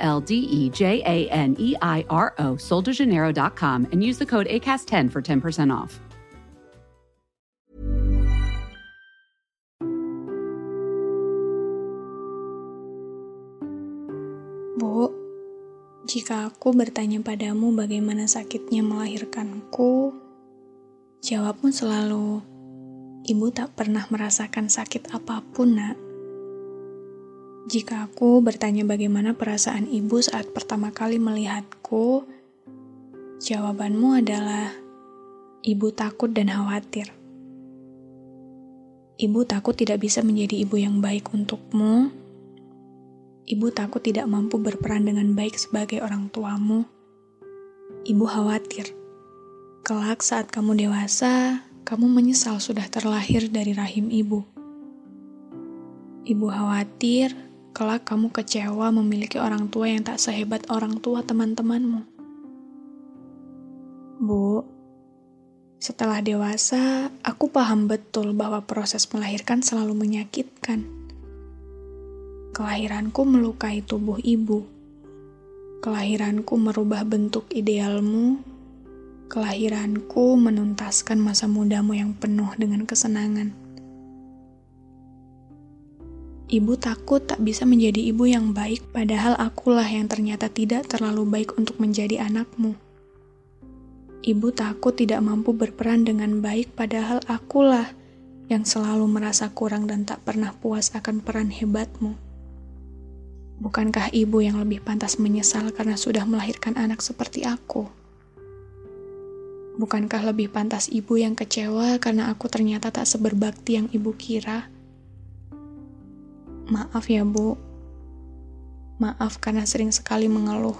L D E J A N E I R O, and use the code ACAST10 for 10% off. Bu, jika aku bertanya padamu bagaimana sakitnya melahirkanku, jawabmu selalu, ibu tak pernah merasakan sakit apa pun, nak. Jika aku bertanya bagaimana perasaan ibu saat pertama kali melihatku, jawabanmu adalah ibu takut dan khawatir. Ibu takut tidak bisa menjadi ibu yang baik untukmu. Ibu takut tidak mampu berperan dengan baik sebagai orang tuamu. Ibu khawatir. Kelak saat kamu dewasa, kamu menyesal sudah terlahir dari rahim ibu. Ibu khawatir kelak kamu kecewa memiliki orang tua yang tak sehebat orang tua teman-temanmu. Bu, setelah dewasa, aku paham betul bahwa proses melahirkan selalu menyakitkan. Kelahiranku melukai tubuh ibu. Kelahiranku merubah bentuk idealmu. Kelahiranku menuntaskan masa mudamu yang penuh dengan kesenangan. Ibu takut tak bisa menjadi ibu yang baik, padahal akulah yang ternyata tidak terlalu baik untuk menjadi anakmu. Ibu takut tidak mampu berperan dengan baik, padahal akulah yang selalu merasa kurang dan tak pernah puas akan peran hebatmu. Bukankah ibu yang lebih pantas menyesal karena sudah melahirkan anak seperti aku? Bukankah lebih pantas ibu yang kecewa karena aku ternyata tak seberbakti yang ibu kira? Maaf ya, Bu. Maaf karena sering sekali mengeluh.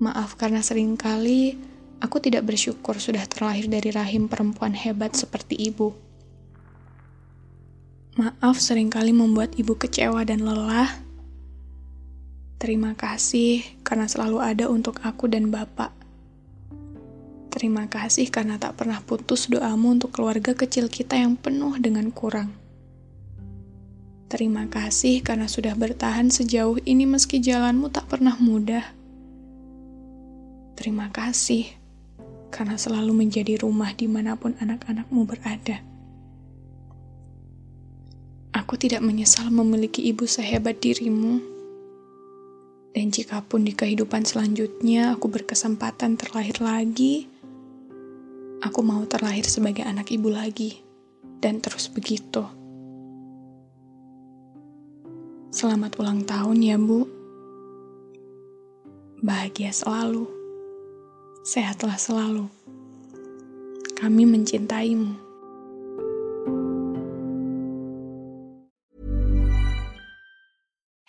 Maaf karena sering kali aku tidak bersyukur sudah terlahir dari rahim perempuan hebat seperti ibu. Maaf sering kali membuat ibu kecewa dan lelah. Terima kasih karena selalu ada untuk aku dan bapak. Terima kasih karena tak pernah putus doamu untuk keluarga kecil kita yang penuh dengan kurang. Terima kasih karena sudah bertahan sejauh ini meski jalanmu tak pernah mudah. Terima kasih karena selalu menjadi rumah di mana pun anak-anakmu berada. Aku tidak menyesal memiliki ibu sehebat dirimu. Dan jikapun di kehidupan selanjutnya aku berkesempatan terlahir lagi, aku mau terlahir sebagai anak ibu lagi. Dan terus begitu. Selamat ulang tahun ya, Bu. Bahagia selalu. Sehatlah selalu. Kami mencintaimu.